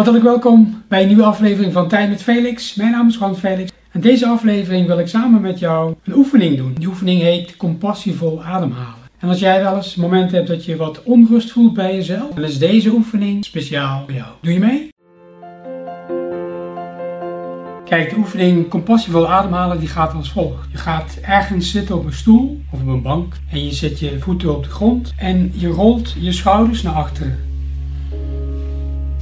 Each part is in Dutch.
Hartelijk welkom bij een nieuwe aflevering van Tijd met Felix. Mijn naam is Juan Felix. En deze aflevering wil ik samen met jou een oefening doen. Die oefening heet compassievol ademhalen. En als jij wel eens momenten hebt dat je wat onrust voelt bij jezelf, dan is deze oefening speciaal voor jou. Doe je mee? Kijk, de oefening compassievol ademhalen die gaat als volgt. Je gaat ergens zitten op een stoel of op een bank en je zet je voeten op de grond en je rolt je schouders naar achteren.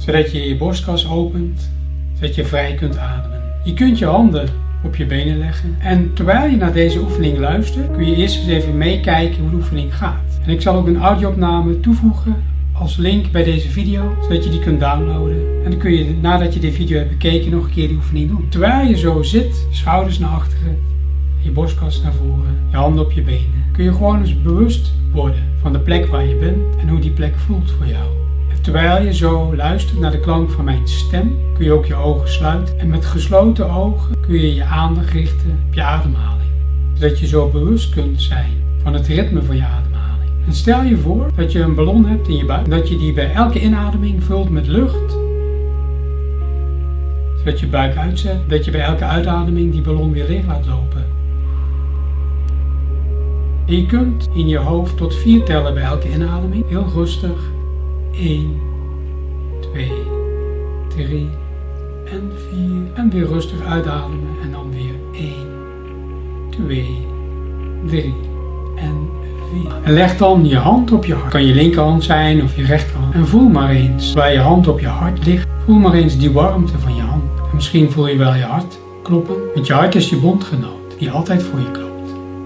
Zodat je je borstkas opent, zodat je vrij kunt ademen. Je kunt je handen op je benen leggen en terwijl je naar deze oefening luistert, kun je eerst eens even meekijken hoe de oefening gaat. En ik zal ook een audio-opname toevoegen als link bij deze video, zodat je die kunt downloaden. En dan kun je nadat je de video hebt bekeken nog een keer die oefening doen. Terwijl je zo zit, schouders naar achteren, je borstkas naar voren, je handen op je benen, kun je gewoon eens bewust worden van de plek waar je bent en hoe die plek voelt voor jou. Terwijl je zo luistert naar de klank van mijn stem, kun je ook je ogen sluiten en met gesloten ogen kun je je aandacht richten op je ademhaling. Zodat je zo bewust kunt zijn van het ritme van je ademhaling. En stel je voor dat je een ballon hebt in je buik dat je die bij elke inademing vult met lucht. Zodat je buik uitzet, dat je bij elke uitademing die ballon weer leeg laat lopen. En je kunt in je hoofd tot vier tellen bij elke inademing. Heel rustig. 1, 2, 3 en 4. En weer rustig uitademen. En dan weer 1, 2, 3 en en leg dan je hand op je hart. kan je linkerhand zijn of je rechterhand. En voel maar eens waar je hand op je hart ligt. Voel maar eens die warmte van je hand. En misschien voel je wel je hart kloppen. Want je hart is je bondgenoot die altijd voor je klopt.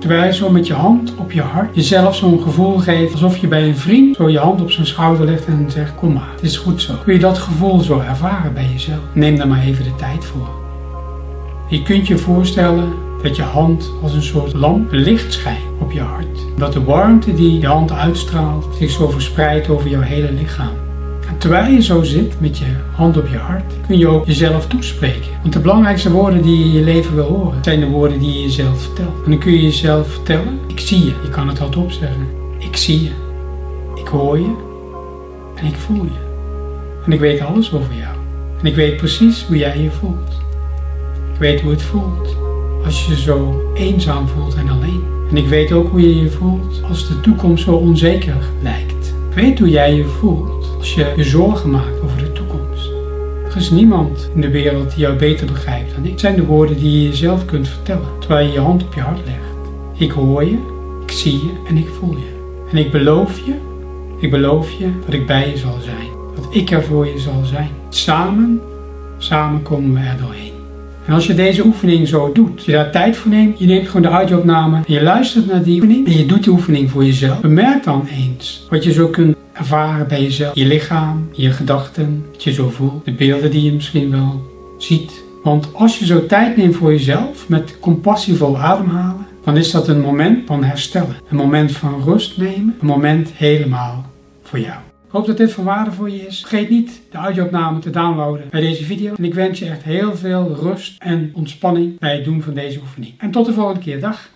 Terwijl je zo met je hand op je hart jezelf zo'n gevoel geeft alsof je bij een vriend zo je hand op zijn schouder legt en zegt kom maar, het is goed zo. Kun je dat gevoel zo ervaren bij jezelf? Neem daar maar even de tijd voor. Je kunt je voorstellen dat je hand als een soort lamp licht schijnt op je hart. Dat de warmte die je hand uitstraalt zich zo verspreidt over jouw hele lichaam. En terwijl je zo zit met je hand op je hart, kun je ook jezelf toespreken. Want de belangrijkste woorden die je in je leven wil horen, zijn de woorden die je jezelf vertelt. En dan kun je jezelf vertellen, ik zie je. Je kan het hardop zeggen. Ik zie je. Ik hoor je. En ik voel je. En ik weet alles over jou. En ik weet precies hoe jij je voelt. Ik weet hoe het voelt als je zo eenzaam voelt en alleen. En ik weet ook hoe je je voelt als de toekomst zo onzeker lijkt. Ik weet hoe jij je voelt als je je zorgen maakt over de toekomst. Er is niemand in de wereld die jou beter begrijpt dan ik. Het zijn de woorden die je jezelf kunt vertellen, terwijl je je hand op je hart legt. Ik hoor je, ik zie je en ik voel je. En ik beloof je, ik beloof je dat ik bij je zal zijn. Dat ik er voor je zal zijn. Samen, samen komen we er doorheen. En als je deze oefening zo doet, je daar tijd voor neemt, je neemt gewoon de audio-opname en je luistert naar die oefening en je doet die oefening voor jezelf. Bemerk dan eens wat je zo kunt ervaren bij jezelf. Je lichaam, je gedachten, wat je zo voelt, de beelden die je misschien wel ziet. Want als je zo tijd neemt voor jezelf, met compassievol ademhalen, dan is dat een moment van herstellen. Een moment van rust nemen, een moment helemaal voor jou. Hoop dat dit van waarde voor je is. Vergeet niet de audio-opname te downloaden bij deze video. En ik wens je echt heel veel rust en ontspanning bij het doen van deze oefening. En tot de volgende keer. Dag!